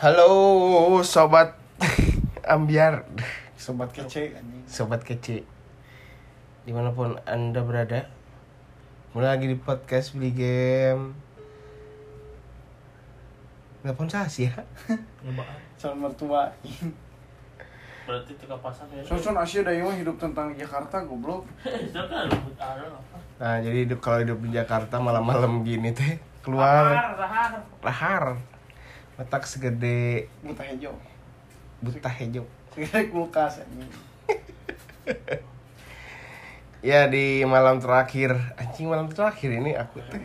Halo sobat ambiar, Sobat kece sobat kece, di mana pun anda berada, mulai lagi di podcast beli game. Telepon sih ya? Nyobaan. Calon mertua. Berarti tika pasar ya. Soson Asia da mah hidup tentang Jakarta goblok. Kan rambut ada apa? Nah jadi hidup kalau hidup di Jakarta malam-malam gini teh keluar Rahar, rahar. lahar, letak segede Buta hejo. buta hejo. Segede kulkas anjing. Ya di malam terakhir, anjing malam terakhir ini aku teh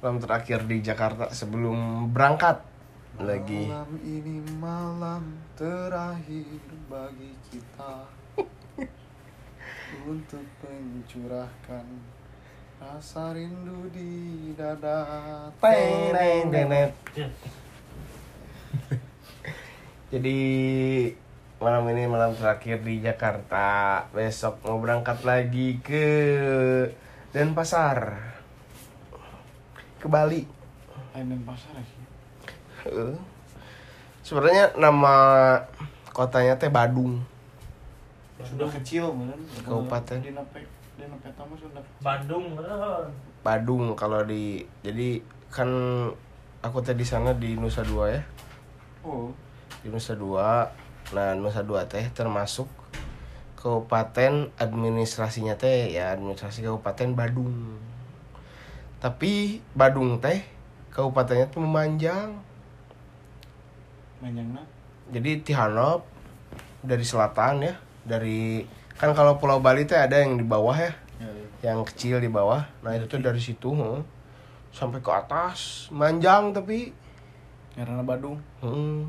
malam terakhir di Jakarta sebelum berangkat lagi. Malam ini malam terakhir bagi kita untuk mencurahkan rasa rindu di dada. Teng, teng, teng. Ya. Jadi malam ini malam terakhir di Jakarta. Besok mau berangkat lagi ke Denpasar. Ke Bali. Lain dan pasar sih. Heeh. Sebenarnya nama kotanya teh Badung. Sudah kecil beneran. Kabupaten. Bandung bener. Badung kalau di jadi kan aku teh di sana di Nusa Dua ya. Oh, Di Nusa Dua. Nah, Nusa Dua teh termasuk kabupaten administrasinya teh ya administrasi kabupaten Badung. Tapi Badung teh kabupatennya tuh memanjang. manjangna. Jadi Tihanop dari selatan ya, dari kan kalau Pulau Bali teh ada yang di bawah ya, Ya, yang kecil di bawah. Nah, itu tuh dari situ sampai ke atas, manjang tapi Karena Badung. Hmm.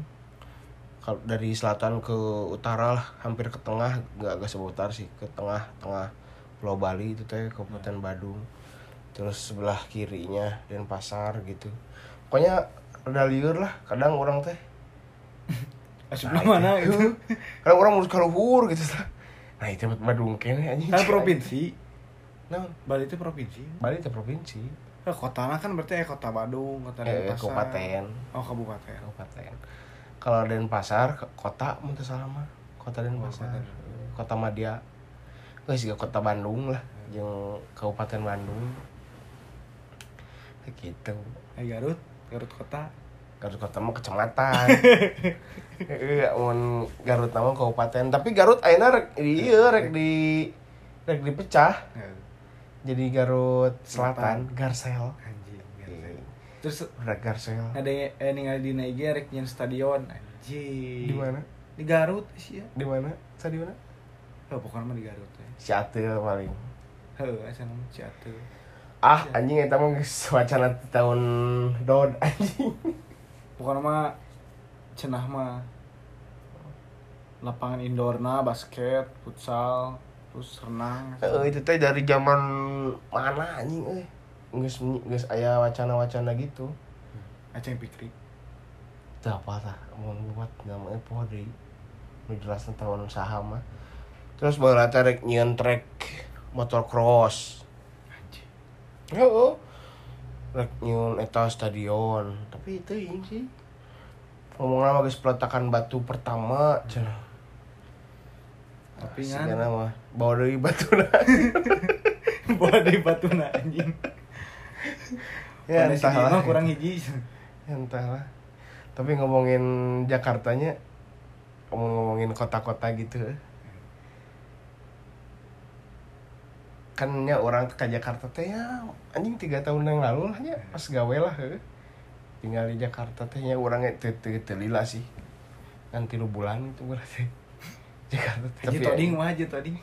Kalau dari selatan ke utara lah, hampir ke tengah, nggak nggak seputar sih, ke tengah tengah Pulau Bali itu teh Kabupaten Badung. Terus sebelah kirinya Denpasar gitu. Pokoknya ada liur lah, kadang orang teh. Ah, sebelah mana itu? Kadang orang urus kaluhur gitu lah. Nah, itu Badung kene anjing. Kan provinsi. Nah, Bali itu provinsi. Bali itu provinsi. Eh, kotanya kan berarti eh kota Badung, kota Eh, Denpasar. kabupaten. Oh, kabupaten. Kabupaten. Kalau Denpasar, kota mun teu salah mah. Kota Denpasar. kota. Kota Madia. Geus juga kota Bandung lah, jeung Kabupaten Bandung. Gitu. Eh, Garut, Garut kota. Garut kota mah kecamatan. Heeh, mun Garut nama kabupaten, tapi Garut ayeuna rek ieu rek di rek dipecah jadi Garut Selatan, Garsel. Anjing. Iya. Terus Udah Garsel. ada eh ningali di IG rek nyen stadion anjing. Di mana? Di Garut sih ya. Di mana? Stadionnya? Oh, pokoknya mah di Garut ya. Ciatil paling. Heuh, asa nama Ciatul. ah anjing eta mah geus wacana tahun dod anjing Pokoknya mah cenah mah lapangan indoorna basket, futsal, terus renang. Eh, itu teh dari zaman mana anjing euy geus geus aya wacana-wacana gitu. Aceng Pikri. teu apa tah? Mau buat namanya poho deui. Nu jelasna tahun saha mah. Terus baru teh rek nyieun trek motor cross Anjing. heeh rek nyieun eta stadion. Tapi itu sih. Ngomongna mah geus peletakan batu pertama cenah Tapi kan mah bawa deui batuna. bawa di Batuna anjing. ya Kondisi entah dia lah. mah kurang hiji. Ya entah lah. Tapi ngomongin Jakartanya, ngomong ngomongin kota-kota gitu. Kan nya orang ke Jakarta teh ya anjing tiga tahun yang lalu lah ya pas gawe lah heuh. tinggal di Jakarta teh nya orang teu teu teu lila sih nanti lu bulan itu berarti Jakarta. Haji Tapi Toding ya- mah Haji Toding.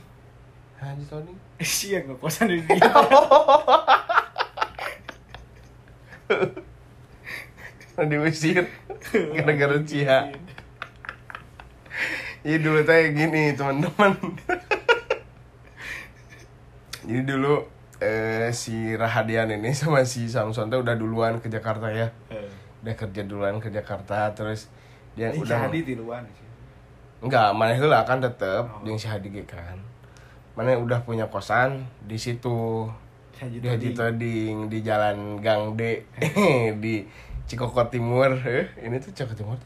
Haji Toding Sia ngekosan di dia. diusir gara-gara Cia jadi dulu teh gini teman-teman jadi dulu eh, si Rahadian ini sama si Samson teh udah duluan ke Jakarta ya udah kerja duluan ke Jakarta terus dia Ini udah Hadi di luar sih. Enggak mana heula kan tetep Oh. jeung si Hadi kan mana udah punya kosan di situ di Haji Toding. Di Jalan Gang D di Cikoko Timur eh, ini tuh Cikoko Timur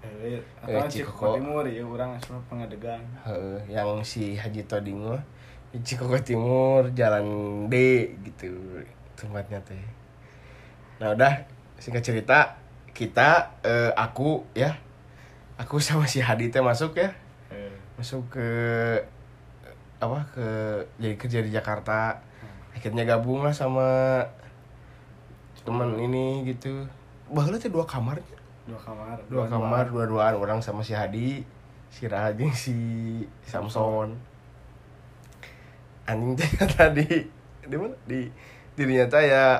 Eh, Eh, Cikoko. Cikoko Timur ya orang asal pengadegan. Heeh, yang si Haji Toding mah di Cikoko Timur Jalan D gitu tempatnya teh nah udah singkat cerita kita eh, aku ya aku sama si Hadi teh masuk ya. Eh, masuk ke apa ke jadi kerja di Jakarta. Akhirnya gabung lah sama teman ini gitu. Bahkan teh dua kamar dua kamar. dua kamar dua-duaan. Orang sama si Hadi si Rahadi si Samson. Anjing teh tadi di mana? Di dirinya teh ya.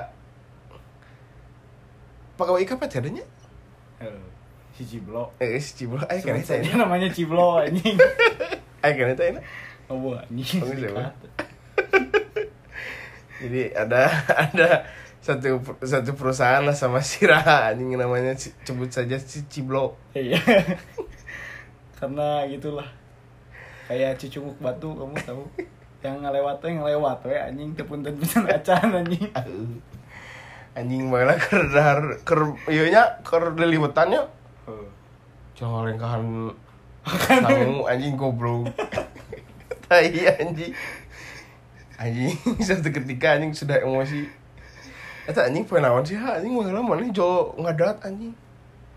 Pegawai IKP teh adanya? Eh, si Ciblo. eh si Ciblo ayo kan Saya teh namanya Ciblo anjing. ayo kan Oh, anjing. Oh, sikat. jadi ada ada satu satu perusahaan lah sama si Raha anjing namanya sebut saja si Ciblo Iya. Karena gitulah. Kayak cicunguk batu kamu tahu. Yang ngelewat yang ngelewat we anjing tepunten pisan acan anjing. Anjing malah ker dahar ker ieu nya ker Jangan lengkahan sangu anjing goblok. Tai anjing. Anjing satu ketika anjing sudah emosi. Eta anjing poe naon sih ha anjing malah mana jo ngadat anjing.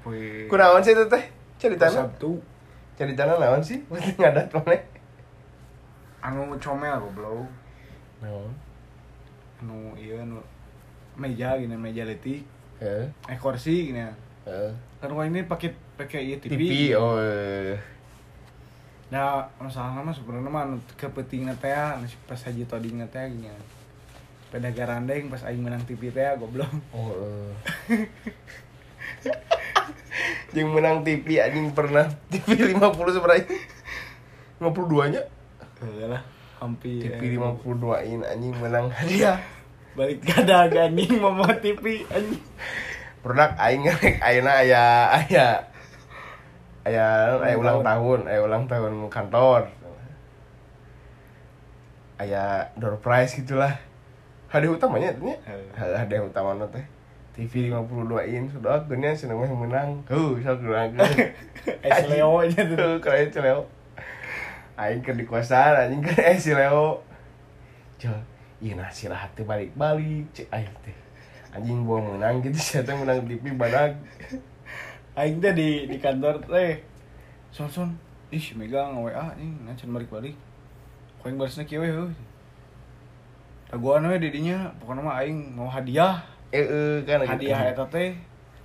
Poe kunaon sih itu teh ceritana? Sabtu. Ceritana naon sih penting ngadat mana? Anu comel goblok. naon? Anu iya anu meja gini meja letik. eh Eh kursi gini. Kan gua ini pakai pakai iya TV. TV oh eh. Nah, masalah mah sebenarnya mah anu kepentingan teh anu si pas haji tadi teh gini. Pada garandeng pas aing menang TV teh goblok. oh yang menang TV anjing pernah TV 50 seberapa 52 nya Heeh lah, hampir. TV 52 in anjing menang hadiah Balik gada anjing mau TV anjing. Produk aing rek ayeuna aya aya aya aya Ulang tahun aya ulang tahun kantor aya door prize gitulah hadiah utamanya nya Heeh. hadiah utamanya teh TV 52 in sudah geunya cenah mah menang heuh sok geurang Es Leo aja tuh. Kalau itu Leo. Aing ke di kosan, anjing ke eh si Leo. Jo, iya nah si Rahat teh balik-balik, cek aing teh. Anjing buang menang gitu, saya teh menang TV badak. Aing teh di di kantor teh. Son son, ih megang WA anjing, ngan balik-balik. Kau yang barisna kieu heuh. Daguan we di dinya, pokoknya mah aing mau hadiah. Eh, eh, kan Hadiah eta teh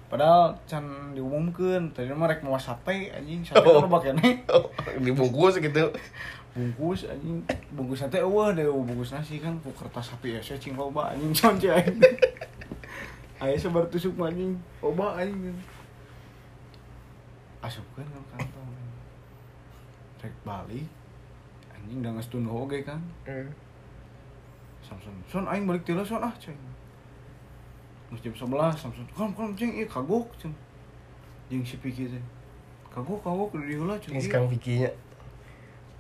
padahal can diumumkeun tadi mah rek mau sate anjing sate Oh. oh. bakene Oh, dibungkus gitu. bungkus anjing bungkus sate eueuh deh bungkus nasi kan ku kertas sapi ya cing loba anjing son cing aing aya sebar tusuk anjing. Loba anjing. Asupkeun kan kantong rek balik anjing da geus tunduh oge kan? Eh, Samson son aing balik tilu son ah cing Geus jam 11 Samson kam kam cing ieu kagok cing jeung si Piki teh. Kagok kagok di heula cing Ini. Kang Vicky nya.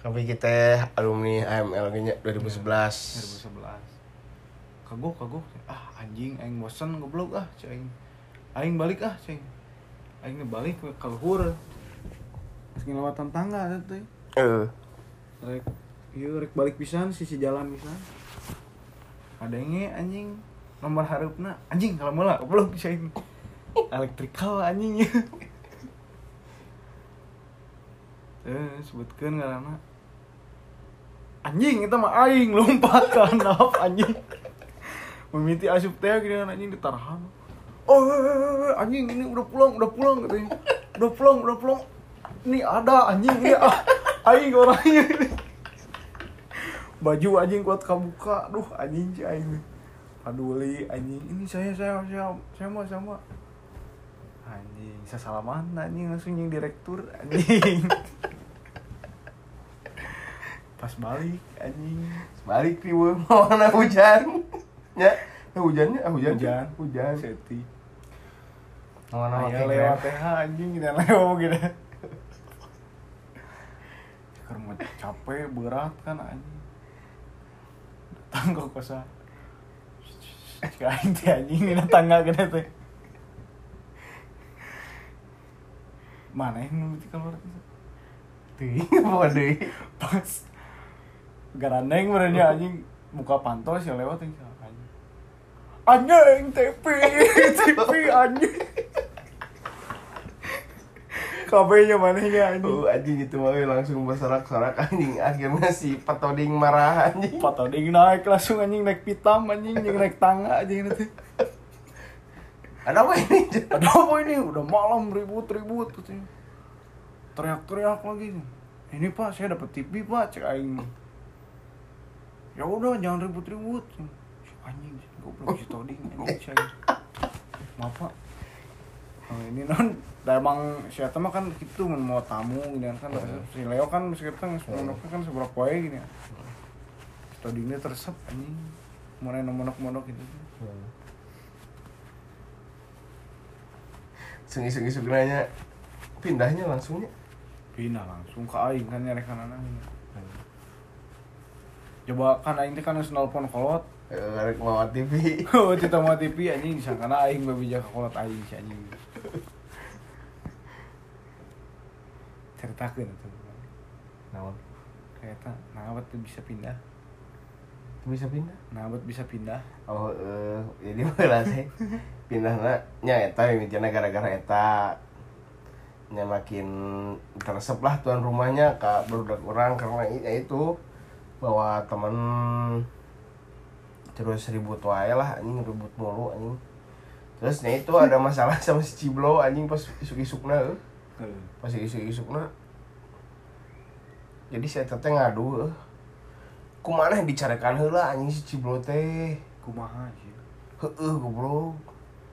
Vicky teh alumni AML nya 2011. 2011 kagok kagok. Ah anjing aing bosen goblok. Ah cing aing. Balik ah cing aing balik ke kaluhur Terus ngelewatan tangga ada Eh, rek iya rek balik pisan sisi jalan pisan. Ada yang anjing. Nomor harupna. Anjing kalau mula goblok cing elektrikal anjing. Eh sebutkan karena anjing itu mah aing lompat ke anjing memiti asup teh gini anjing ditarahan oh eh, eh, eh, anjing ini udah pulang udah pulang katanya. Udah pulang udah pulang. Ini ada anjing ini ah, aing orangnya baju anjing kuat kabuka. Duh anjing si aing paduli anjing. Ini saya saya saya saya mau sama anjing saya salaman anjing langsung yang direktur anjing. Pas balik anjing. Balik di mana hujan. Ya, eh, hujannya, ah, hujan. Hujan. Hujan. seti. Mana Aya lewat teh anjing kita lewat gitu. Karena capek berat kan anjing. Datang ke kosan. Cik aing teh anjing ini tangga gede teh mana yang mimiti keluar? Itu Teuing apa deui? pas. Garandeng merenya anjing. Buka pantau sih lewat yang anjing TP TP anjing. Kabehnya manehnya anjing. Oh anjing itu mah langsung bersorak-sorak anjing. Akhirnya si Patoding marah anjing. patoding naik langsung anjing naik pitam anjing yang naik tangga anjing nanti. Ada apa ini? ada apa ini? Udah malam ribut ribut katanya teriak-teriak lagi ini pak saya dapat TV pak cek aing. Ya udah jangan ribut-ribut anjing goblok si toding anjing saya maaf pak. Oh, ini non dah emang si Eta mah kan gitu mau tamu gini kan. Si Leo kan sekarang semonok kan seberapa poe gini si todingnya tersep anjing. Mulai monok-monok gitu. Isuk-isuk nanya pindahnya langsungnya. pindah langsung ke aing kan nyari kanan coba kan aing teh kan geus nelpon kolot Eh, Rek mau TV. oh kita mau TV anjing disangka aing babija ka kolot aing si anjing ceritakeun atuh Naon? kereta nabat tuh bisa pindah Bisa pindah? nabat bisa pindah Oh, eh ini malah sih. Pindahna nya eta mimitiana gara-gara eta. Nya makin teresep lah tuan rumahnya ka barudak orang karena ya itu bawa temen terus ribut wae lah anjing ribut mulu anjing terus nya itu ada masalah sama si Ciblo anjing pas isuk-isukna euy. pas isuk-isukna jadi si eta teh ngadu euy. kumaha dicarekan heula anjing si Ciblo teh kumaha sih Heeh, goblok.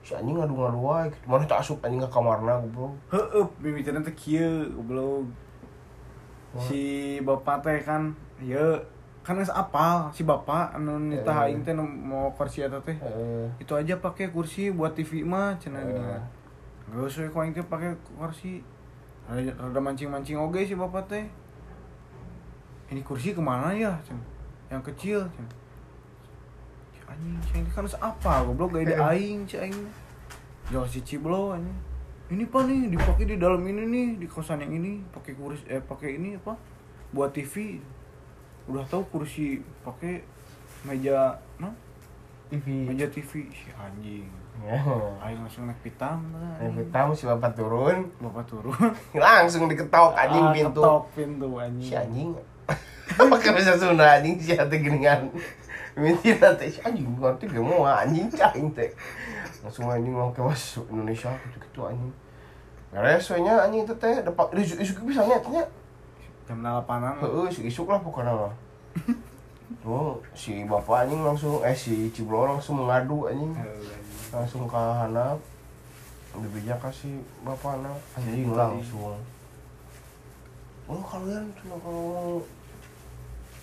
Si anjing ngadu-ngadu wae. gitu. Mana tak asup anjing ke kamarna, goblok. heeh mimitinya teh kieu goblok si bapak teh kan ya geus apal si bapak anu Eh. aing teh mau kursi eta teh. Heeh. itu aja pakai kursi buat TV mah cenah gini nggak usah kau teh pakai kursi. Rada rada mancing mancing oge sih bapak teh. Ini kursi ke mana ya yang kecil cen. Si anjing si anjing kan apa goblok gak ada aing si aing. Jual si ciblo anjing ini pak nih? Dipakai di dalam ini nih di kosan yang ini pakai kursi eh pakai ini apa? Buat TV udah tahu kursi pakai meja nah TV. meja TV si anjing Ya. aing langsung naik pitam Yang anjing. pertama si bapak turun, bapak turun langsung diketok anjing Ah, pintu. ketok pintu anjing Si anjing. Pakai bahasa Sunda anjing si ate geningan. Mintir teh si anjing ngerti ge mau anjing cing teh. Langsung anjing mau ke masuk Indonesia gitu-gitu anjing. Beres we nya anjing teh teh dapat isuk bisa nya teh nya. Jam delapanan Heeh, si isuk lah pokoknya mah. Tuh, si bapak anjing langsung eh si Ciblo langsung mengadu anjing. Langsung ke handap. Dibijak kasih bapak anak anjing langsung. Oh kalian cuma kalau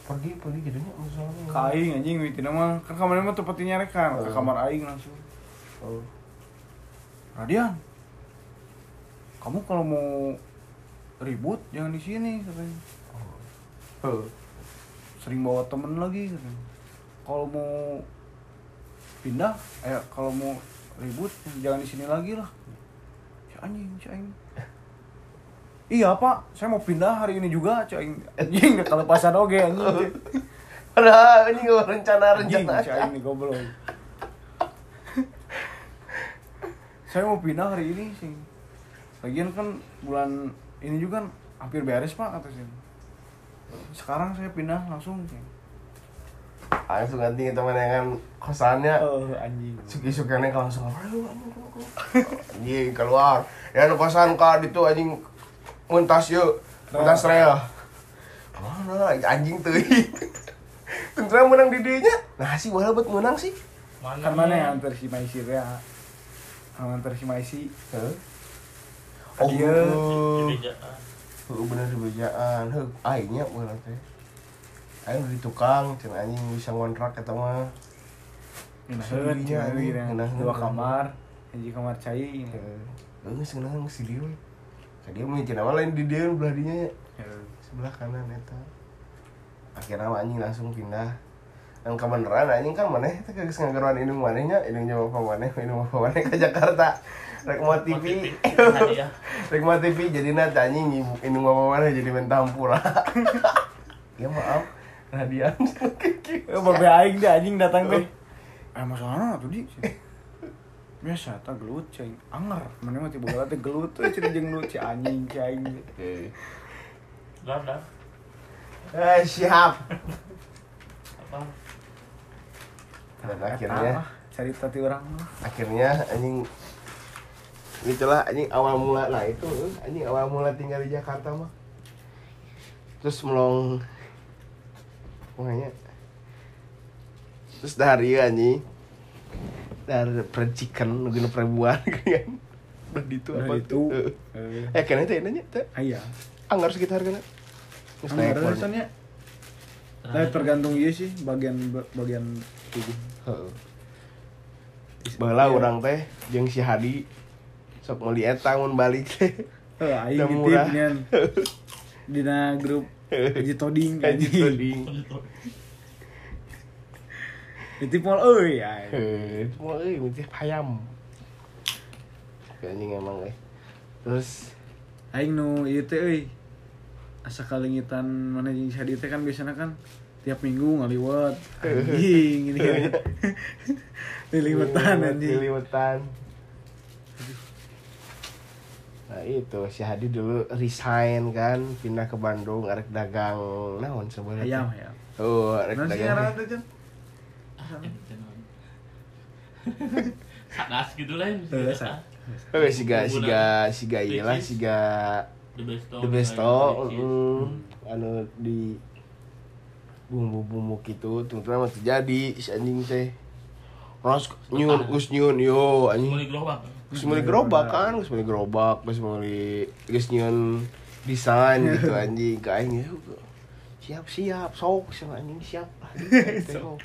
pergi pergi jadinya masalahnya. ke aing anjing witina mah kan kamarnya mah tempat nyarekan ke Oh. kamar aing langsung Oh. Radian kamu kalau mau ribut jangan di sini katanya. Heuh. sering bawa temen lagi katanya. Kalau mau pindah eh kalau mau ribut jangan di sini lagi lah. Si anjing si anjing. Iya pak. Saya mau pindah hari ini juga si anjing. Anjing kalau pasan oge anjing. Padahal ini gak rencana anjing rencana. si anjing goblok. Saya mau pindah hari ini sih lagian kan bulan ini juga kan hampir beres pak kata sih sekarang saya pindah langsung sih Langsung ganti teman yang kan kosannya. oh anjing Suki-sukiannya langsung aduh anjing anjing keluar. Ya nu kosan ka ditu anjing muntas yuk. Muntas rel. Mana anjing teuing. Tentra menang di dieu nya. Nah sih wala buat menang sih. kan mana yang antar si Maisi ya antar si Maisi Heeh. Oh. Dibejaan. Heuh bener di bejaan. Heuh aingnya bener teh. Aing di tukang, cen anjing bisa ngontrak eta mah. Anjing. yang Minaheun. dua kamar hiji kamar cai Heeh, seneng si dia. Tadi mah cina mah lain di dia belah dinya. sebelah kanan eta akhirnya anjing langsung pindah dan kebenaran anjing kan mana itu kagak ngagaruan ini manehnya ini nyawa apa maneh ini apa maneh ke Jakarta rek mau TV rek mau TV jadi nanti anjing ibu ini ngomong mana jadi main tampura ya maaf radian Eh, babe aing deh anjing datang teh. Eh masalah tuh di. Biasa tak gelut cing. Anger. Mana mah tiba bola teh gelut tuh cing jeung lu ci anjing ci aing. Dah, dah. eh siap Apa? dan akhirnya cerita ti urang mah. akhirnya anjing itulah anjing awal mula lah itu anjing awal mula tinggal di Jakarta mah terus melong makanya terus dari anjing dari percikan nungguin perempuan kan udah itu apa tuh Eh. eh kena itu nanya tuh Aya. anggar sekitar kena Terus naik Anggar pon. nya. Nah, tergantung iya sih bagian bagian tubuh. Heeh. Baheula urang teh jeung si Hadi sok meuli eta mun balik teh. Eh, aing murah. Dina grup Haji Toding Haji. Toding. Ditip mall euy aing. Heuh, mau euy mintih hayam. Anjing emang euy. Terus Aing nu ieu teh euy. Asa kalingitan mana jeung si Hadi teh kan biasanya kan tiap minggu ngaliwat anjing ini kan. Liliwetan anjing. Liliwetan. Nah itu. Si Hadi dulu resign kan pindah ke Bandung arek dagang naon sebenarnya? Ayam ayam. oh arek Nanti dagang. Sadas gitu lah Eh, ya. sa- oh siga siga siga iyalah siga The best the besto mm, anu di bumbu-bumbu gitu tunggu mah terjadi si anjing teh. Ras nyun gus nyun yo anjing. Mulai gerobak. Geus meuli gerobak kan, geus meuli gerobak, geus meuli geus nyieun desain gitu anjing ka aing ya. Siap siap sok sama anjing siap lah. Sok.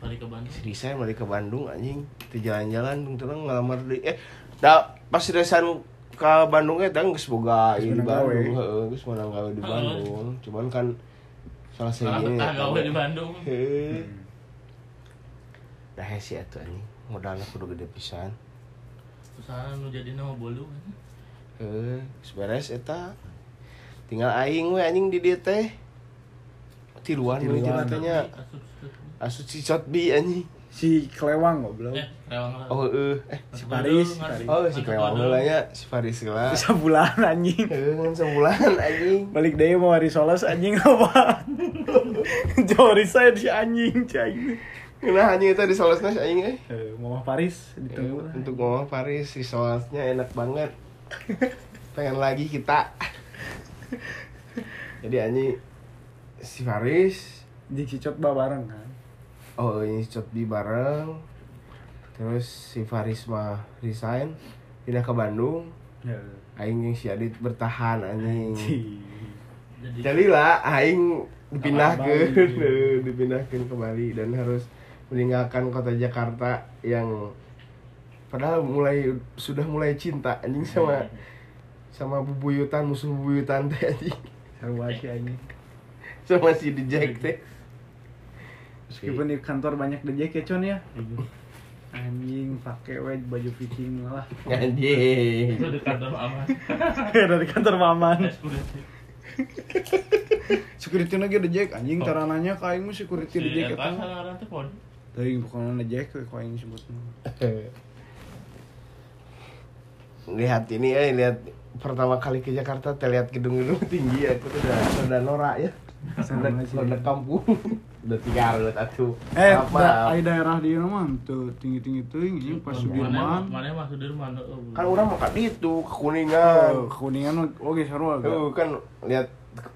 Balik ke Bandung. Si desain balik ke Bandung anjing, teu jalan-jalan tung terang ngalamar di eh da pas desain ke Bandung eta geus boga ieu di Geus menang gawe. Bandung, heeh, geus menang gawe di. Bandung. Cuman kan salah satunya betah gawe di Bandung. Heeh. Dah hese atuh anjing, modalna kudu gede pisan. Usaha nu jadi nama bolu. Eh, beres eta. Tinggal aing we anjing di dieu teh. Tiluan we tanya. Asup si Cotbi anjing. Si Klewang goblok. Eh, lah. Oh heeh. Eh, Si Paris, Paris. oh si Klewang heula nya, si Faris heula. Sebulan anjing. Heeh, kan sebulan anjing. Balik deh mau hari solas anjing apa? Jori saya di anjing, anjing. Nah anjing eta di solosna si aing euy. Eh, Mama Paris ditunggu lah. Untuk ngomong Faris si solosnya enak banget. Pengen lagi kita. Jadi anjing si Faris Jeung si Cot bareng kan. Oh ini Cotbi bareng Terus si Faris mah resign Pindah ke Bandung Ya. Aing yang si Adit bertahan anjing Jadi Jadi lah Aing dipindahkan. Dipindahkan ke Bali Dan harus meninggalkan kota Jakarta Yang Padahal mulai Sudah mulai cinta anjing sama sama bubuyutan musuh bubuyutan teh anjing Seru banget si anjing. sama si The Jack teh Meskipun di kantor banyak dejek ya Con ya. Anjing pakai we baju fitting lah. anjing itu di kantor aman. Dari kantor Maman. Security. Lagi dejek anjing Oh. tarananya ka aing mah security dejek Eta Teuing pokona dejek we ku aing sebutna. lihat ini eh lihat pertama kali ke Jakarta terlihat gedung-gedung tinggi aku tuh udah udah norak ya Sama udah, sih. udah kampung udah tiga udah satu Eh, maaf, da, maaf. ai daerah di mah tuh tinggi-tinggi teuing ini pas Sudirman. Mana mah Sudirman. oh. kan orang makan itu ke kuningan Oh, kuningan oke seru agak. tuh kan lihat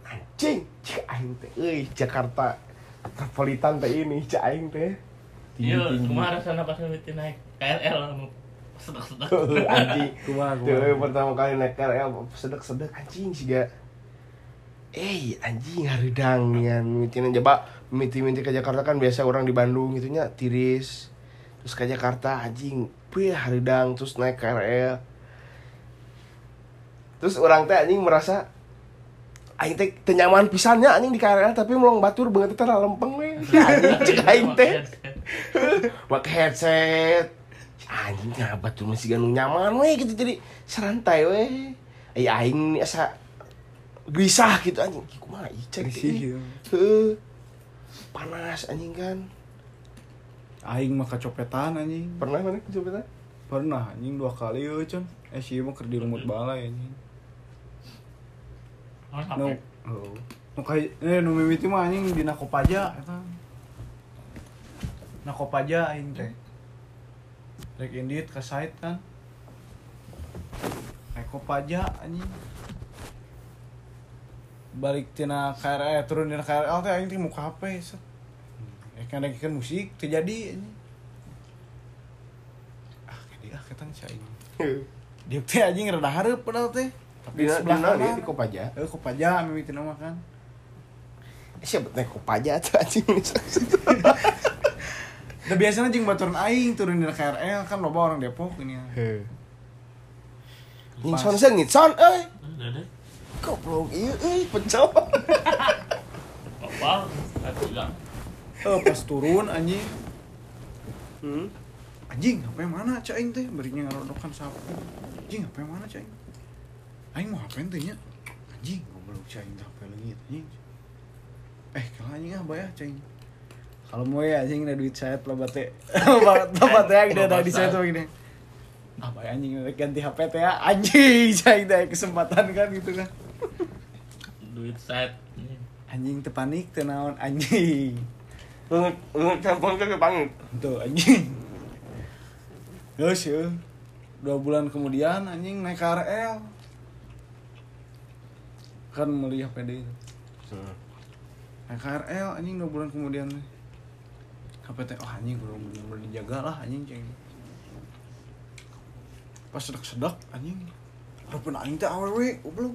anjing cik aing teh euy Jakarta metropolitan teh ini cik aing teh Iya, kemarin sana pas mimpi naik KRL sedek-sedek. Anjing. Kumaha, kumaha. pertama kali naik KRL sedek-sedek anjing sih gak Eh anjing haridang yang mitinan coba miti-miti ke Jakarta kan biasa orang di Bandung gitunya tiris. Terus ke Jakarta anjing pih haridang terus naik KRL terus orang teh anjing merasa aing teh teu nyaman pisannya anjing di KRL tapi melong batur banget teh lempeng we. Si anjing cek aing teh. pakai headset. Anjing ngapa tuh masih ganu nyaman we gitu jadi serantai we. Ay aing asa gelisah gitu anjing. Kumaha icek ya. Heuh. panas anjing kan. Aing mah kecopetan anjing. Pernah mana kecopetan? Pernah anjing dua kali euy con eh sih mah keur di lumut balai anjing nu oh. Nu kayak eh nu mimiti mah anjing di Nakopaja eta. Nakopaja aing teh. Rek indit ka site kan. Nakopaja anjing. Balik tina KRL turun tina KRL teh aing teh muka HP set. Eh kan kan musik terjadi anjing. Ah dia ah ketang si aing. Dia teh anjing rada hareup padahal teh tapi di sebelah kanan di kopaja Eh, kopaja mimiti nama kan. siapa teh kopaja tuh anjing Udah biasanya jeung baturan aing turun di KRL kan loba orang Depok ini. ya. Heuh. Ini Pas. son sengit son euy goblok ieu euy pencok Apa? Aku bilang. Eh pas turun anjing. hmm Anjing, HP mana cak aing teh? Berinya ngarodokan sapu. Anjing, HP mana cak aing? Aing mau HP teh nya. Anjing, goblok aing teh HP leungit anjing. Eh, kalau anjing ah bayar cak aing. Kalau mau ya anjing ada duit saya lo bate. Teh yang ada di saya tuh gini. Ah, bayar anjing ganti HP teh ya. Anjing, cak aing teh kesempatan kan gitu kan. Duit set. Anjing teu panik teu naon anjing. Lu telepon ke pangit. Tuh anjing. Terus ya. Dua bulan kemudian anjing naik KRL. Kan melihat PD itu. Naik KRL anjing dua bulan kemudian. HPT oh anjing belum bener dijaga lah anjing ceng. Pas sedak-sedak anjing. Harapan aing teh awewe goblok.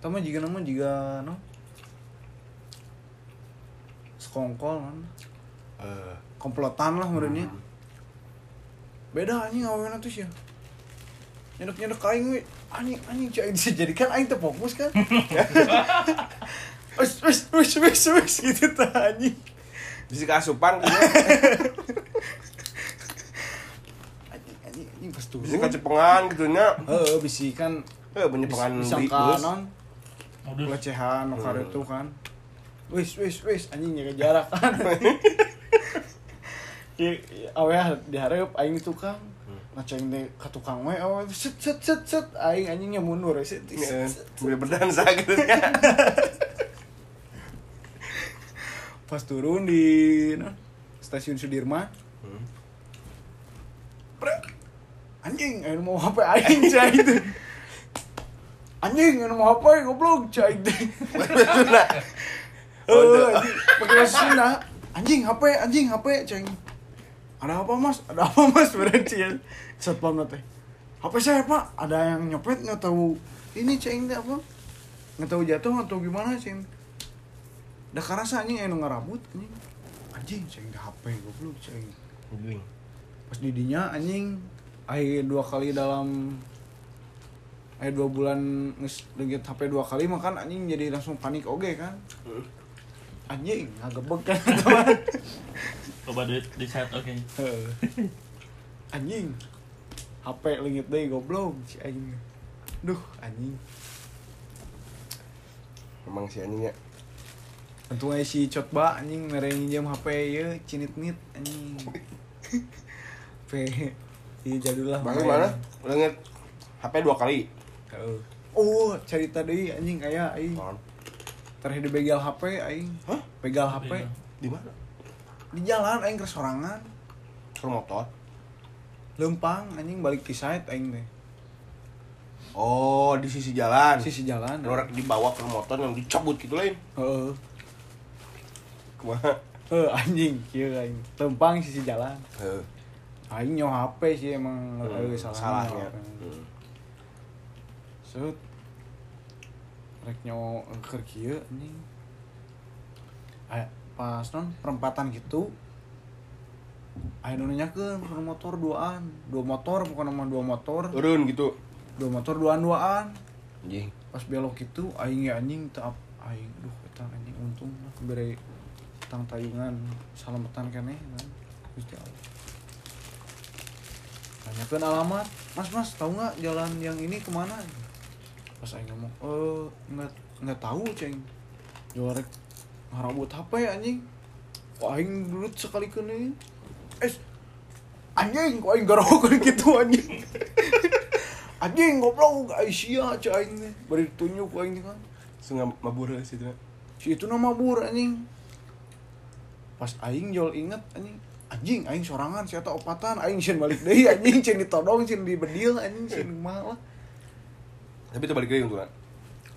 Tama jika nama jika no. Sekongkol kan. Eh, komplotan lah merenya beda anjing awewe tuh sih nyedek nyedek aing we anjing anjing cai bisa jadikan aing teh fokus kan wes wes wes wes wes gitu tah anjing bisa keasupan gitu. anjing anjing anjing pas turun bisa kecepengan gitu nya. heeh bisi kan Eh penyepengan bisa di ka bus. non Modus. pelecehan no Hmm. itu kan wes wes wes anjing jaga jarak kan Iya, awe diharap aing tukang ngaceng deh ke tukang we awe set set set set aing anjingnya mundur set set, set. Sambil berdansa gitu ya. pas turun di stasiun Sudirman Hmm. Anjing aing mau HP aing cai itu anjing aing mau HP goblok cai teh Oh, pakai bahasa Sunda anjing HP anjing HP cai ada apa mas? Ada apa mas? Berarti ya satpam teh HP saya pak? Ada yang nyopet nggak tahu ini ceng teh apa? Nggak tahu jatuh atau gimana ceng dah karasa anjing anu ngarabut anjing. Anjing ceng dah HP goblok ceng Anjing. pas didinya anjing ai dua kali dalam ai dua bulan leungit HP dua kali makan anjing jadi langsung panik oge kan? Hmm. Anjing ngagebeg kan teman Coba duit di set oke. Heeh. anjing HP leungit deui goblok si anjing duh anjing Emang si anjingnya. Tentu aja si Cotba anjing mere nginjem HP ye cinit-nit anjing. HP Iya jadul lah. Bang mana? Lenget HP dua kali. Heeh. Oh, cerita deui anjing aya aing. Terakhir dibegal HP aing. Hah? Begal HP Di mana? di jalan aing ke sorangan. Ke motor. Lempang anjing balik ke site aing teh. Oh, di sisi jalan. Sisi jalan. Orang dibawa ke motor yang dicabut gitu lain. Heeh. Kumaha? Heuh anjing kieu aing. Lempang sisi jalan. Heeh. Aing nyawa HP sih emang Hmm, salahnya. salahnya. HP. Hmm. Set. Rek nyawa kieu anjing. Aya pas non perempatan gitu. Aya nu nanyakeun ke motor duaan. Dua motor bukan nama dua motor. Turun gitu. Dua motor duaan-duaan. Anjing. Pas belok itu aing ya anjing ap- aing duh eta anjing untung lah bere tang tayungan salametan keneh kan. Gusti Allah. tanyakan alamat mas mas tahu nggak jalan yang ini ke mana pas aing ngomong eh nggak nggak tahu ceng. Juarek ngarabut HP anjing. Wah, aing dulu sekali kene eh anjing kok aing garokan gitu anjing. Anjing goblok Aisyah cek aing teh bari tunjuk aing kan. Sungai mabur sih itu. si itu nama bur anjing. Pas aing jol inget anjing anjing aing sorangan si eta opatan. Aing sieun balik deui anjing cen ditodong cen dibedil anjing cen kumaha lah Tapi itu balik lagi untuk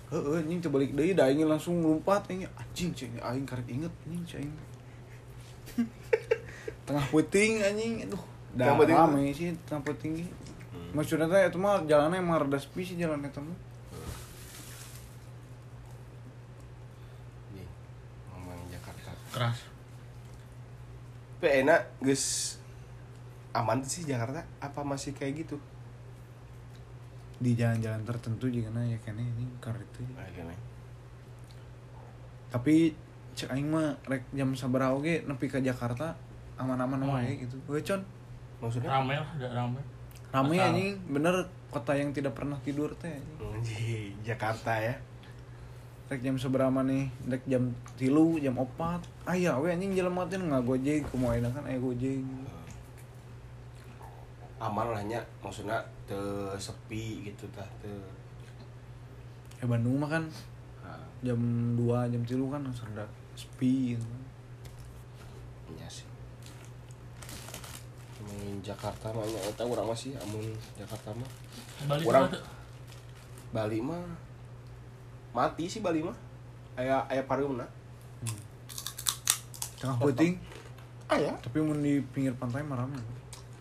heeh anjing teu balik deui da aing langsung lompat anjing anjing cen aing karek inget anjing cen aing tengah puting anjing aduh dah Tengah puting rame sih tengah puting ge. maksudnya teh itu mah jalannya emang rada sepi sih jalan eta mah ngomong Jakarta. keras Tapi enak, guys. Aman sih Jakarta? Apa masih kayak gitu? Di jalan-jalan tertentu juga na ya kene ini karena itu Nah, gini. tapi cek aing mah rek jam sabaraha oge nepi ka Jakarta aman-aman Hmm. wae gitu. Gue con Maksudnya? rame lah ada rame rame anjing bener kota yang tidak pernah tidur teh anjing. Jakarta ya. Rek jam seberapa nih? Rek jam tilu, jam opat. Ah iya, we anjing jelema teh nggak gojek, kumaha enak kan aya gojek. Aman lah nya, maksudnya te sepi gitu tah, te. Ya Bandung mah kan Nah, jam 2, jam tilu kan serda sepi gitu. iya sih. Main Jakarta mah nya eta urang masih amun Jakarta mah. Bali Orang- tuh ada. Bali mah mati sih Bali mah. Aya aya pareumna. Tengah puting, Aya. tapi mun di pinggir pantai mah rame.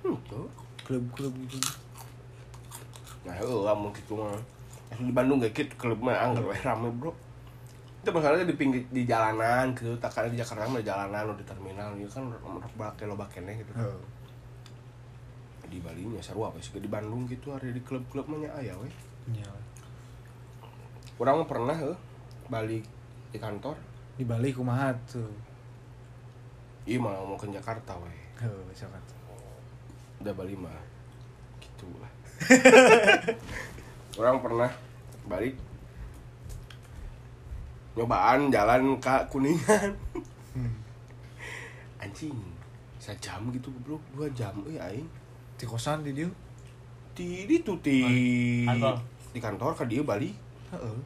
Henteu. Klub-klub gitu. Nah, heuh amun kitu mah. Asli di Bandung gak gitu klub mah anggar we rame, Bro. Itu masalahnya di pinggir di jalanan gitu, tak kali di Jakarta mah di jalanan di terminal gitu kan rek bake lo bakene gitu. Heeh. Di Bali nya seru apa sih di Bandung gitu ada di klub-klub mah aya we. Iya. Urang mah pernah heuh balik di kantor. Di Bali kumaha tuh? Iya mah mau ke Jakarta we. Heuh, Jakarta. Udah Bali mah gitu lah. Orang pernah balik nyobaan jalan ke kuningan Hmm. anjing sejam gitu goblok dua jam eh aing Di kosan di dieu. di di tuh di Kantor. di kantor ke dia Bali Heeh.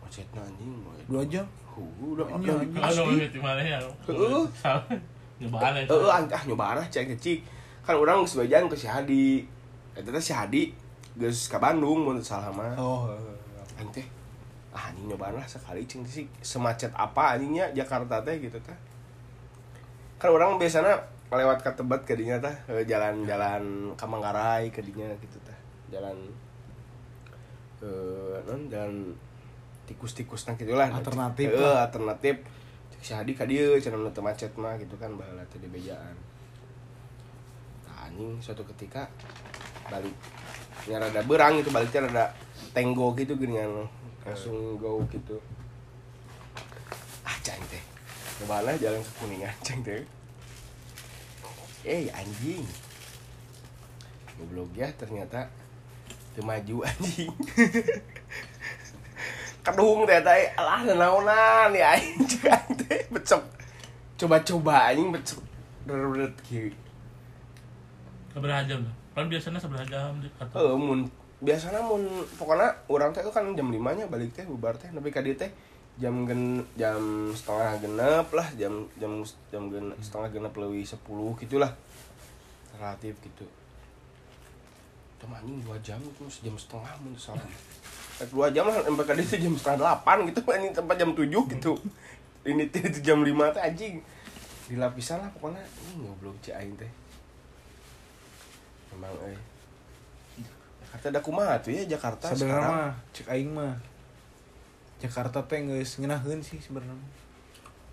macetna anjing. Dua jam. Huh, udah udah di mana ya? Heeh. Nyobaan aja. Heeh, ah nyobaan ah cek cik. Kan orang sebagian ke si Hadi. Teh si Hadi geus ka Bandung teu salah mah. Oh, teh ah anjing nyobaan lah sekali cing sih semacet apa anjingnya Jakarta teh gitu teh. Kan orang biasanya lewat ke Tebet ke dinya teh eh, jalan-jalan Manggarai ke dinya gitu teh. Jalan eh non jalan tikus-tikus gitu lah. Alternatif Heeh, lah. alternatif. Si Hadi ka dieu cenah nu macet mah gitu kan baheula teh di bejaan. Nah, anjing suatu ketika balik. Nya rada berang gitu baliknya rada tenggo gitu gini kan. Langsung go gitu. Ah teh. Ke mana jalan ke kuningan cang teh. Eh anjing. Goblok ya ternyata. Maju anjing. Kedung teh teh alah nanaonan ya anjing teh. Becek coba-coba anjing becek bener-bener jam tuh? Kan biasanya seberapa jam di kantor. Eh, mun biasanya mun pokoknya orang teh kan jam 5 nya balik teh bubar teh tapi ka dieu teh jam gen jam setengah genep lah jam jam jam gen, setengah genep lebih 10 gitulah relatif gitu. Cuma anjing 2 jam itu sejam setengah mun salah. Eh, dua jam lah dieu teh jam setengah 8 gitu anjing tempat jam 7 gitu. Ini teh itu jam 5 teh anjing. Di lapisan lah pokoknya. Ini ngobrol cek aing teh memang eh. Jakarta ada kumaha tuh ya Jakarta sebenarnya sekarang? mah cek aing mah. Jakarta teh geus ngeunaheun sih sebenarnya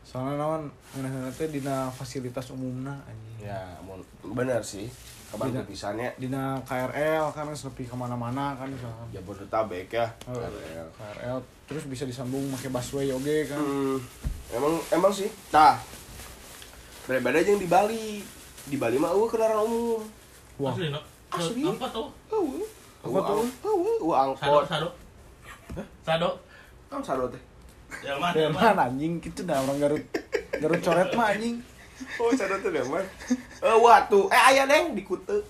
soalnya naon ngeunaheun teh dina fasilitas umumna anjing. Ya bener sih. Kebantu Tidak. pisannya. dina KRL kan nepi ke mana mana kan misalkan Jabodetabek ya Oh. KRL. KRL terus bisa disambung pakai busway oge kan. Hmm, emang emang sih. Tah berbeda aja yang di Bali. Di Bali mah eueuh kendaraan umum wah Asli, no? Asli. Apa tuh? Eueuh. Apa tuh? Eueuh Sado, angkot. sado. Sado. Kan sado teh. Delman, Delman delman. anjing gitu dah orang Garut. Garut coret mah anjing. Oh, sado teh delman. Eh, watu. Eh, aya deng di Kute.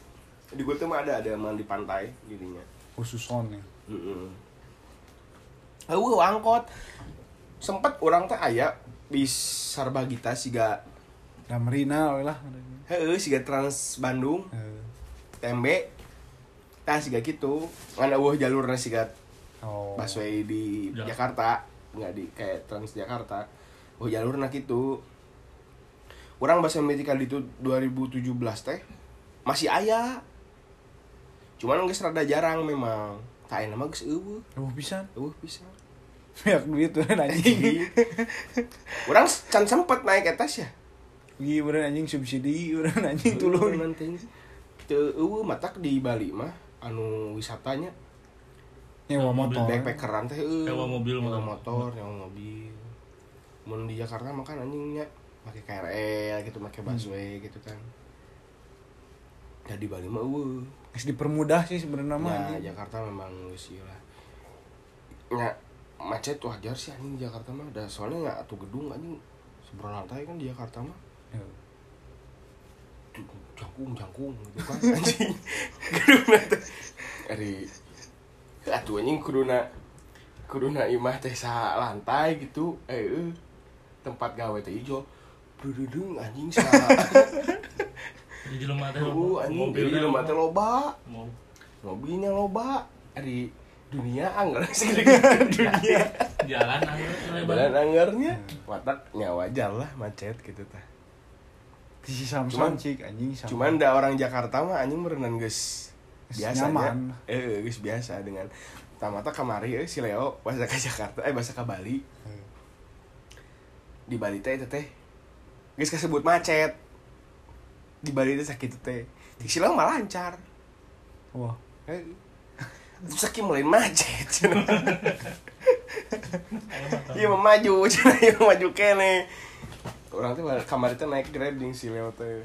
Di Kute mah ada delman di pantai jadinya. Khususon ya. Heeh. Eueuh angkot. Sempet orang teh aya bis Sarbagita siga Damrina lah. heueuh siga Trans Bandung. Eh, tembe tah siga kitu ngan eueuh jalurna siga Oh. busway di Ja- Jakarta nggak di kayak Trans Jakarta oh jalurna kitu orang bahasa medical itu 2017 teh masih aya. Cuman geus rada jarang memang. Tak nama geus eueuh. Oh pisan. eueuh bisa Banyak duit tuh anjing. orang can sempet naik atas ya? Iya bener anjing subsidi, bener anjing tulung. Eueuh matak di Bali mah anu wisatanya Nyewa motor. backpackeran teh eueuh. Nyewa mobil, nyewa motor. motor nyewa mobil mun di Jakarta mah kan anjingnya pakai KRL gitu pakai busway gitu kan ya di Bali mah eueuh Geus dipermudah sih sebenarnya mah ya anjing. Jakarta memang geus lah ya macet wajar sih anjing Jakarta mah da soalnya nggak atuh gedung anjing seberapa lantai kan di Jakarta mah Ya. Jangkung jangkung gitu kan. Anjing. Kuduna teh. Dari atuh anjing kuduna kuduna imah teh sa lantai gitu. Eh eh, tempat gawe teh ijo. Brududung anjing sa. Di jelema teh uh anjing di rumah teh loba. Mobilnya loba. Dari dunia anggar segede dunia. Jalan anggar jalan anggarnya wataknya wajar lah macet gitu tah si Samson Cuman- cik anjing sama. Cuman da orang Jakarta mah anjing berenang geus Geus biasa nyaman. Eh, geus biasa dengan tamata kamari eh, si Leo bahasa ke Jakarta eh bahasa ke Bali. Eh. Di Bali teh itu teh geus kasebut macet. Di Bali teh sakit teh. Di si Leo mah lancar. Wah. Eh, Saking mulai macet. Iya maju, mah maju kene. Orang teh kamari teh naik Grab jeung si Leo teh.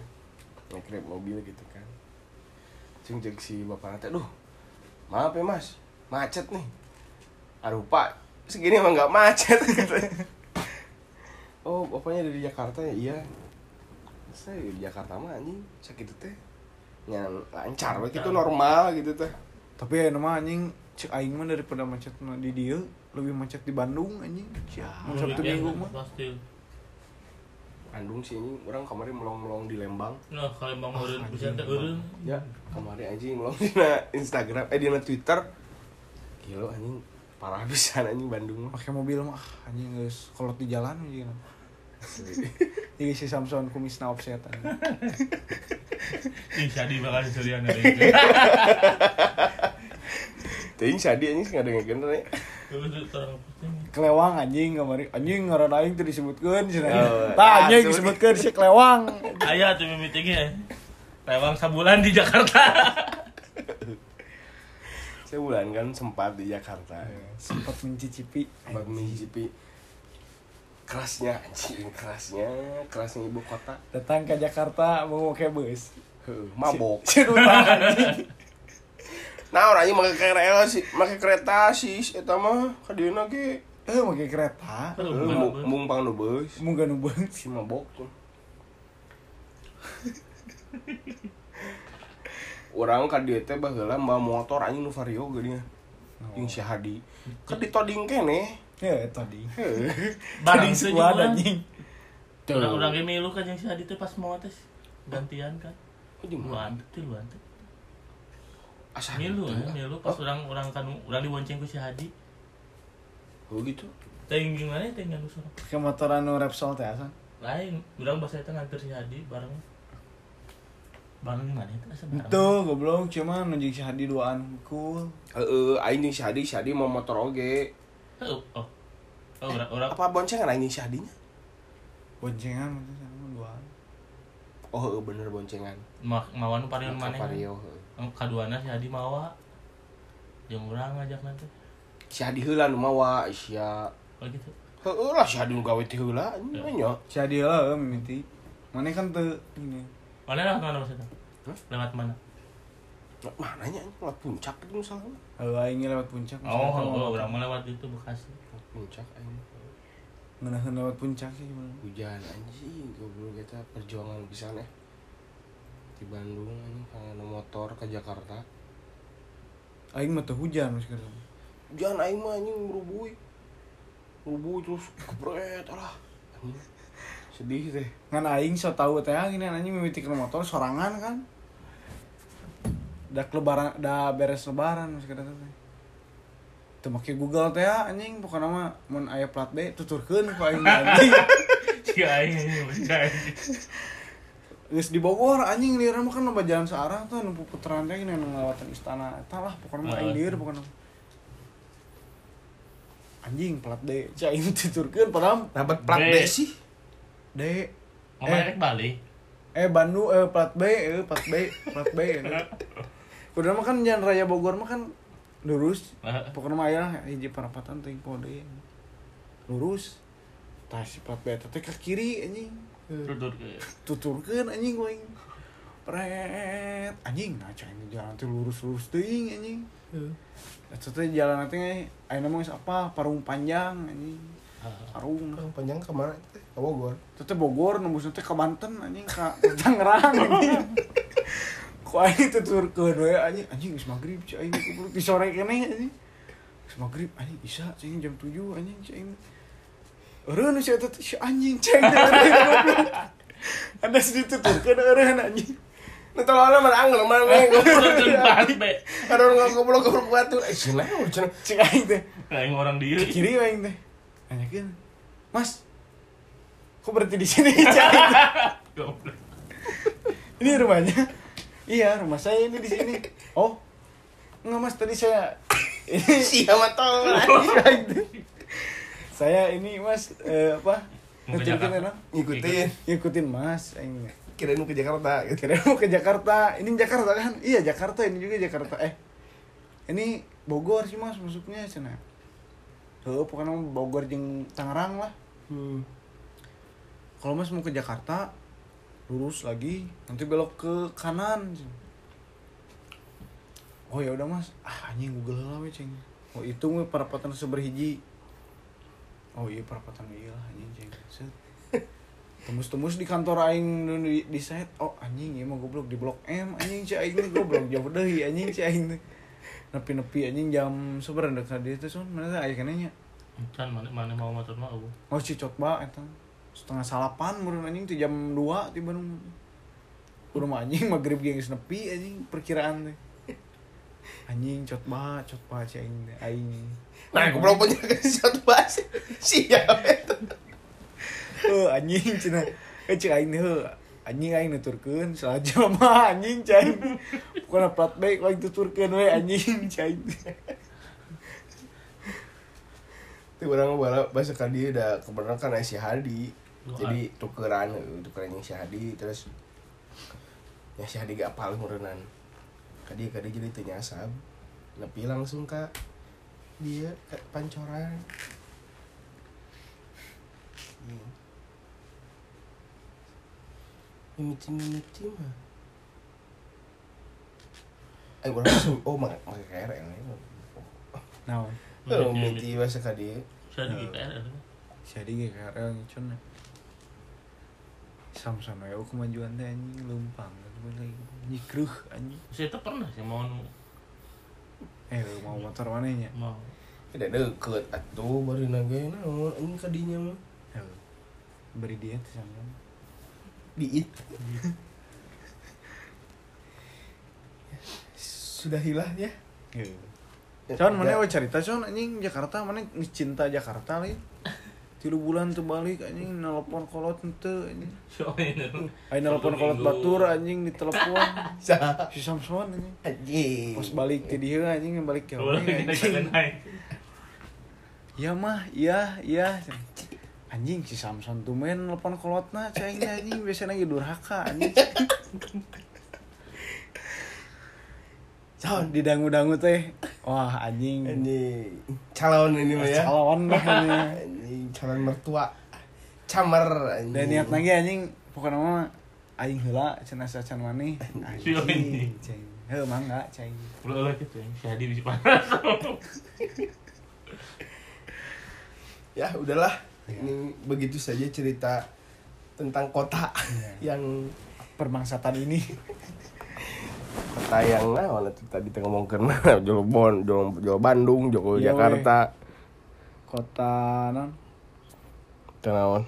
Naik Grab mobil gitu kan. Cing jeung si bapak teh, "Duh, maaf ya Mas, macet nih." Aduh, Pak, segini emang nggak macet katanya. Oh, bapaknya dari Jakarta ya? Iya. Saya di Jakarta mah anjing sakit teh. Yang lancar we gitu normal gitu teh. Tapi ya nama anjing cek aing mah daripada macet di dia lebih macet di Bandung anjing. Ya, Mau Sabtu Minggu mah. Bandung sih ini orang kemarin melong-melong di Lembang. Nah, kalau emang eureun anjing, bisa teh eureun. Ya, kemarin anjing melong di Instagram, eh di Twitter. Gila anjing parah bisa anjing Bandung mah. Pakai mobil mah ah, anjing geus kolot di jalan anjing. Jadi si Samson kumisna offset anjing. Ih, jadi bakal diselian ada itu. Teuing sadi anjing nggak ada ngegen teh. Terus terang penting. Kelewang anjing kamari anjing ngaran aing teh disebutkeun cenah. Oh, Tah ah, anjing sebut- disebutkeun si kelewang. Aya tuh meetingnya. Lewang sabulan di Jakarta. Sebulan kan sempat di Jakarta. Sempat mencicipi Sempat mencicipi kerasnya anjing, kerasnya, kerasnya ibu kota. datang ke Jakarta mau pakai bus. Mabok. Nah, orang ini pakai kereta sih, pakai kereta sih, eta mah kadieuna ge. Eh pakai kereta. Mu- bus. Mumpang nu beus. Munggah nu beus. Si mabok tuh. Orang ka dieu teh baheula bawa motor anjing nu vario geuning. Jeung si Hadi. Kan ditoding kene. Ya tadi. Heuh. Banding Tadi sejuan. squad anjing. Tuh. Orang orang ge milu kan yang si Adi teh pas mau tes gantian kan. Lu mah. antep tuh lu antep. Asa Milu ya, milu pas orang orang kan orang dibonceng ku si Hadi. Oh gitu. Teuing gimana teh nganu sorong. Pakai motor anu Repsol teh asan. Lain, urang bahasa eta nganter si Hadi bareng. Bareng gimana itu asa bareng. Itu goblok cuma nunjuk si Hadi duaan cool. Heeh, aing jeung si Hadi, si Hadi mau motor oge. Oh, oh. Oh, orang orang Apa boncengan aing jeung si Hadinya? Boncengan itu sama duaan. Oh, heeh bener boncengan. ma mawan Maka maneh. Vario, heeh. Ang kaduana si Hadi mawa. Jeung urang ngajak nanti. Si Hadi heula nu mawa sia. Oh gitu. Heeh lah si Hadi nu gawe ti heula nya. Si Hadi lah mimiti. Mana kan tuh ini. Mana lah mana maksudnya? Hah? Lewat mana? mananya lewat puncak itu misalnya aing ge lewat puncak. oh oh orang mah lewat itu bekasi lewat puncak aing Ngeunaheun lewat puncak sih gimana? hujan anjing goblok kita perjuangan pisan ya di Bandung anjing kana motor ke Jakarta Aing mah hujan sekarang. Hujan aing mah anjing merubui merubui terus kebret alah anjing sedih teh Ngan aing so tahu teh gini anjing mimiti ke motor sorangan kan. Dak lebaran dah beres lebaran sekarang teh. Teu make Google teh anjing pokona mah mun aya plat B tuturkeun ku aing anjing. si aing aing Geus di Bogor anjing lieur mah kan loba jalan searah tuh nu putaran teh gini nu ngelawatan istana eta lah pokona mah aing lieur pokona. Anjing plat D, cai aing tuturkeun padahal dapat plat B. B sih. D. Mau naik balik eh Bandung eh plat B eh plat B plat B eh. Udah mah kan jalan raya Bogor mah kan lurus. Pokoknya mah aya hiji perapatan teuing pode lurus. Tah si plat B teh ke kiri anjing. Tutur ke tuturkeun anjing aing pret. Anjing nah cai ini jalan teh lurus-lurus teuing anjing Eta teh jalan teh ayeuna mah geus apa parung panjang anjing parung Orang panjang ke mana ke Bogor Itu teh Bogor nembusna teh ka Banten anjing ka Tangerang anjing. Ku aing teh turkeun we anjing anjing geus magrib cai aing goblok di sore keneh anjing. Geus magrib anjing bisa cai jam 7 anjing cai. Eureun si eta teh si anjing cai. Anda sedih tuturkeun eureun anjing. Tolongnya mana angel, mana Ada orang goblok goblok batu. Eh, lah, udah Cek aing teh aing orang diri kiri aing teh. Nanyakeun, "Mas, kok berhenti di sini?" Goblok. Ini rumahnya? Iya, rumah saya ini di sini. Oh, enggak mas, tadi saya ini Si sama tol. saya ini mas eh, apa? Ngikutin? Ngikutin. Ngikutin mas. Aing. Kirain mau ke Jakarta gitu. Kira mau ke Jakarta. Ini Jakarta kan? Iya Jakarta. Ini juga Jakarta. Eh, ini Bogor sih mas masuknya sana. Tuh, pokoknya Bogor jeung Tangerang lah. Hmm. Kalau mas mau ke Jakarta, lurus lagi, nanti belok ke kanan. Oh ya udah mas, ah anjing Google lah we ceng. Oh itu we perapatan seberhiji. Oh iya perapatan iya lah anjing ceng. Set. Tembus-tembus di kantor aing di, di set. Oh anjing ieu mah goblok di blok M anjing si aing teh goblok jauh deui anjing si aing teh. Nepi-nepi anjing jam seberapa dekat dia teh son mana teh aya kenanya. Can mana mana mau motor mah eueuh. Oh si cotba eta setengah salapan meureun anjing teh jam 2 di Bandung. Kudu mah anjing magrib ge geus nepi anjing perkiraan teh. Anjing cotba, cotba si aing aing. Nah, goblok punya ke satu bahasa. Siap eta. Anjing cenah. Eh cek aing heuh. Anjing aing nuturkeun salah jelema anjing cai. Pokona plat baik aing tuturkeun we anjing cai. Itu orang bala bahasa kan dia udah kebenaran kan si Hadi. Jadi tukeran, tukeran yang si Hadi terus ya si Hadi gak apal meureunnan. Kadi kadi jadi teu nyasab. Nepi langsung ka dia ke pancoran. Hmm. Mimiti mimiti mah. Eh, orang langsung oh mak mak KRL ini. Naon? Oh, mimiti bahasa ka dia. Saya di GPR ada. Jadi KRL ngicun. Samson we kemajuan teh anjing leumpang atuh lagi nyikreuh anjing. Saya tuh pernah sih mau Eh mau motor mana nya? mau Tidak deket atuh bari nage naon ini kadinya mah. Heuh. Beri dia teh sama. Diit. Sudah hilah ya. Heuh. Con mana we cerita con anjing Jakarta mana cinta Jakarta lain. Tilu bulan tuh balik anjing nelpon kolot henteu anjing. Ayo nelpon kolot batur anjing di telepon. Sah. Si Samson anjing. Anjing. Pas balik ke dia anjing balik ke anjing. Iya mah, iya, iya. Anjing si Samson tuh main nelpon kolotna cai anjing biasanya lagi durhaka anjing. Son. Didangu-dangu teh. Wah, anjing. Anjing. Calon ini mah ya. Calon lah ini. Anjing calon mertua. Camer anjing. Dan niat lagi anjing pokoknya mah aing heula cenah sacan maneh. Anjing. ceng. heh mangga cai Ulah ulah gitu ya. Si Hadi bisa panas. Ya udahlah. Ini begitu saja cerita tentang kota yang perbangsatan ini kota yang nah mana tuh tadi tengah ngomongkeun Jawa Bon, Jawa, Jawa Bandung, Jawa Jakarta. kota non Tenawan.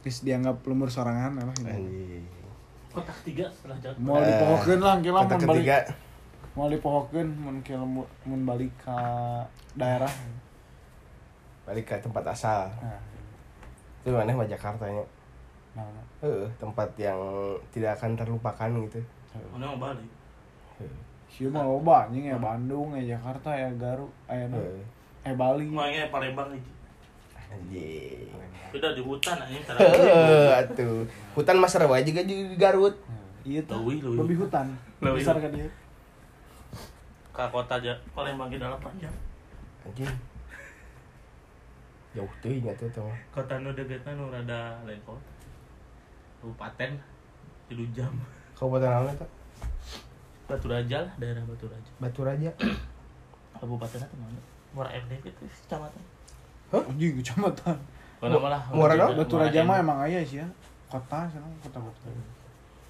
Terus dianggap lemur sorangan lah ini. Anjing. Kotak tiga setelah jatuh. Mau dipohokeun lah kira Kota mun balik. ketiga. Mau dipohokeun mun kira mun mun balik ke daerah. Balik ke tempat asal. Nah, Itu mana mah Jakartanya. nah, nah. Heeh, tempat yang tidak akan terlupakan gitu. Mana mau balik? Sieu mah loba anjing ya Bandung, ya Jakarta, ya Garut, na. Heeh. eh Bali. Makanya Palembang nih. Anjing. Udah di hutan aja. Heeh, atuh. Hutan Mas Rawa juga di Garut. Iya tuh. Babi hutan. Leuwih. Besar kan dia. Ke kota aja Palembang ke dalam panjang. Anjing. Jauh teuing atuh teh mah. Kota nu deketna nu rada lain kota. Kabupaten tilu jam. Kabupaten naon eta? Batu Raja lah, daerah Batu Raja. Batu Raja. Kabupaten itu mana? Muara MD itu kecamatan. Anjing kecamatan. Kalau malah Muara naon? Batu Raja mah emang aya sih ya. Kota sana kota kota.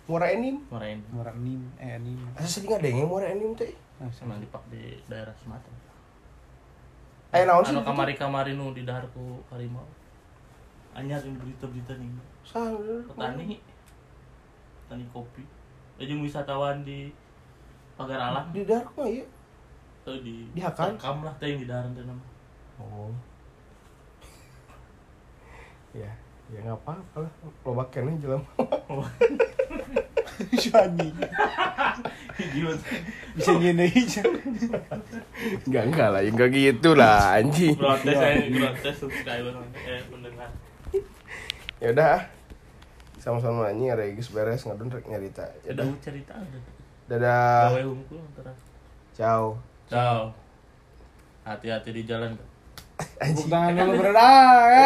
Muara Enim. Muara MD. Murah Nim, eh Nim. Asa sih ngadenge Muara Enim teh? Nah, Sama di Pak di daerah Sumatera. Aya naon sih? Anu kamari-kamari nu di dahar ku harimau. Anyar yang berita-berita nih. Salah. Petani petani kopi. Jeung wisatawan di Pagar Alam Di Dark mah iya. tuh di Di Hakan? Tekam lah teh yang di daharan teh nama. Oh. ya, ya nggak apa-apa lah. Loba kene jelema. si anjing. Gila. Bisa nyene aja. Enggak enggak lah, enggak gitu lah anjing. Protes saya protes subscriber eh pendengar. Ya udah. ah. Sama-sama anjing ada geus beres ngadon rek nyarita. Ya Udah udah. cerita ada. Dadah. Gawe hungkul antara. Ciao. Ciao. Hati-hati di jalan. Tepuk tangan dulu berada.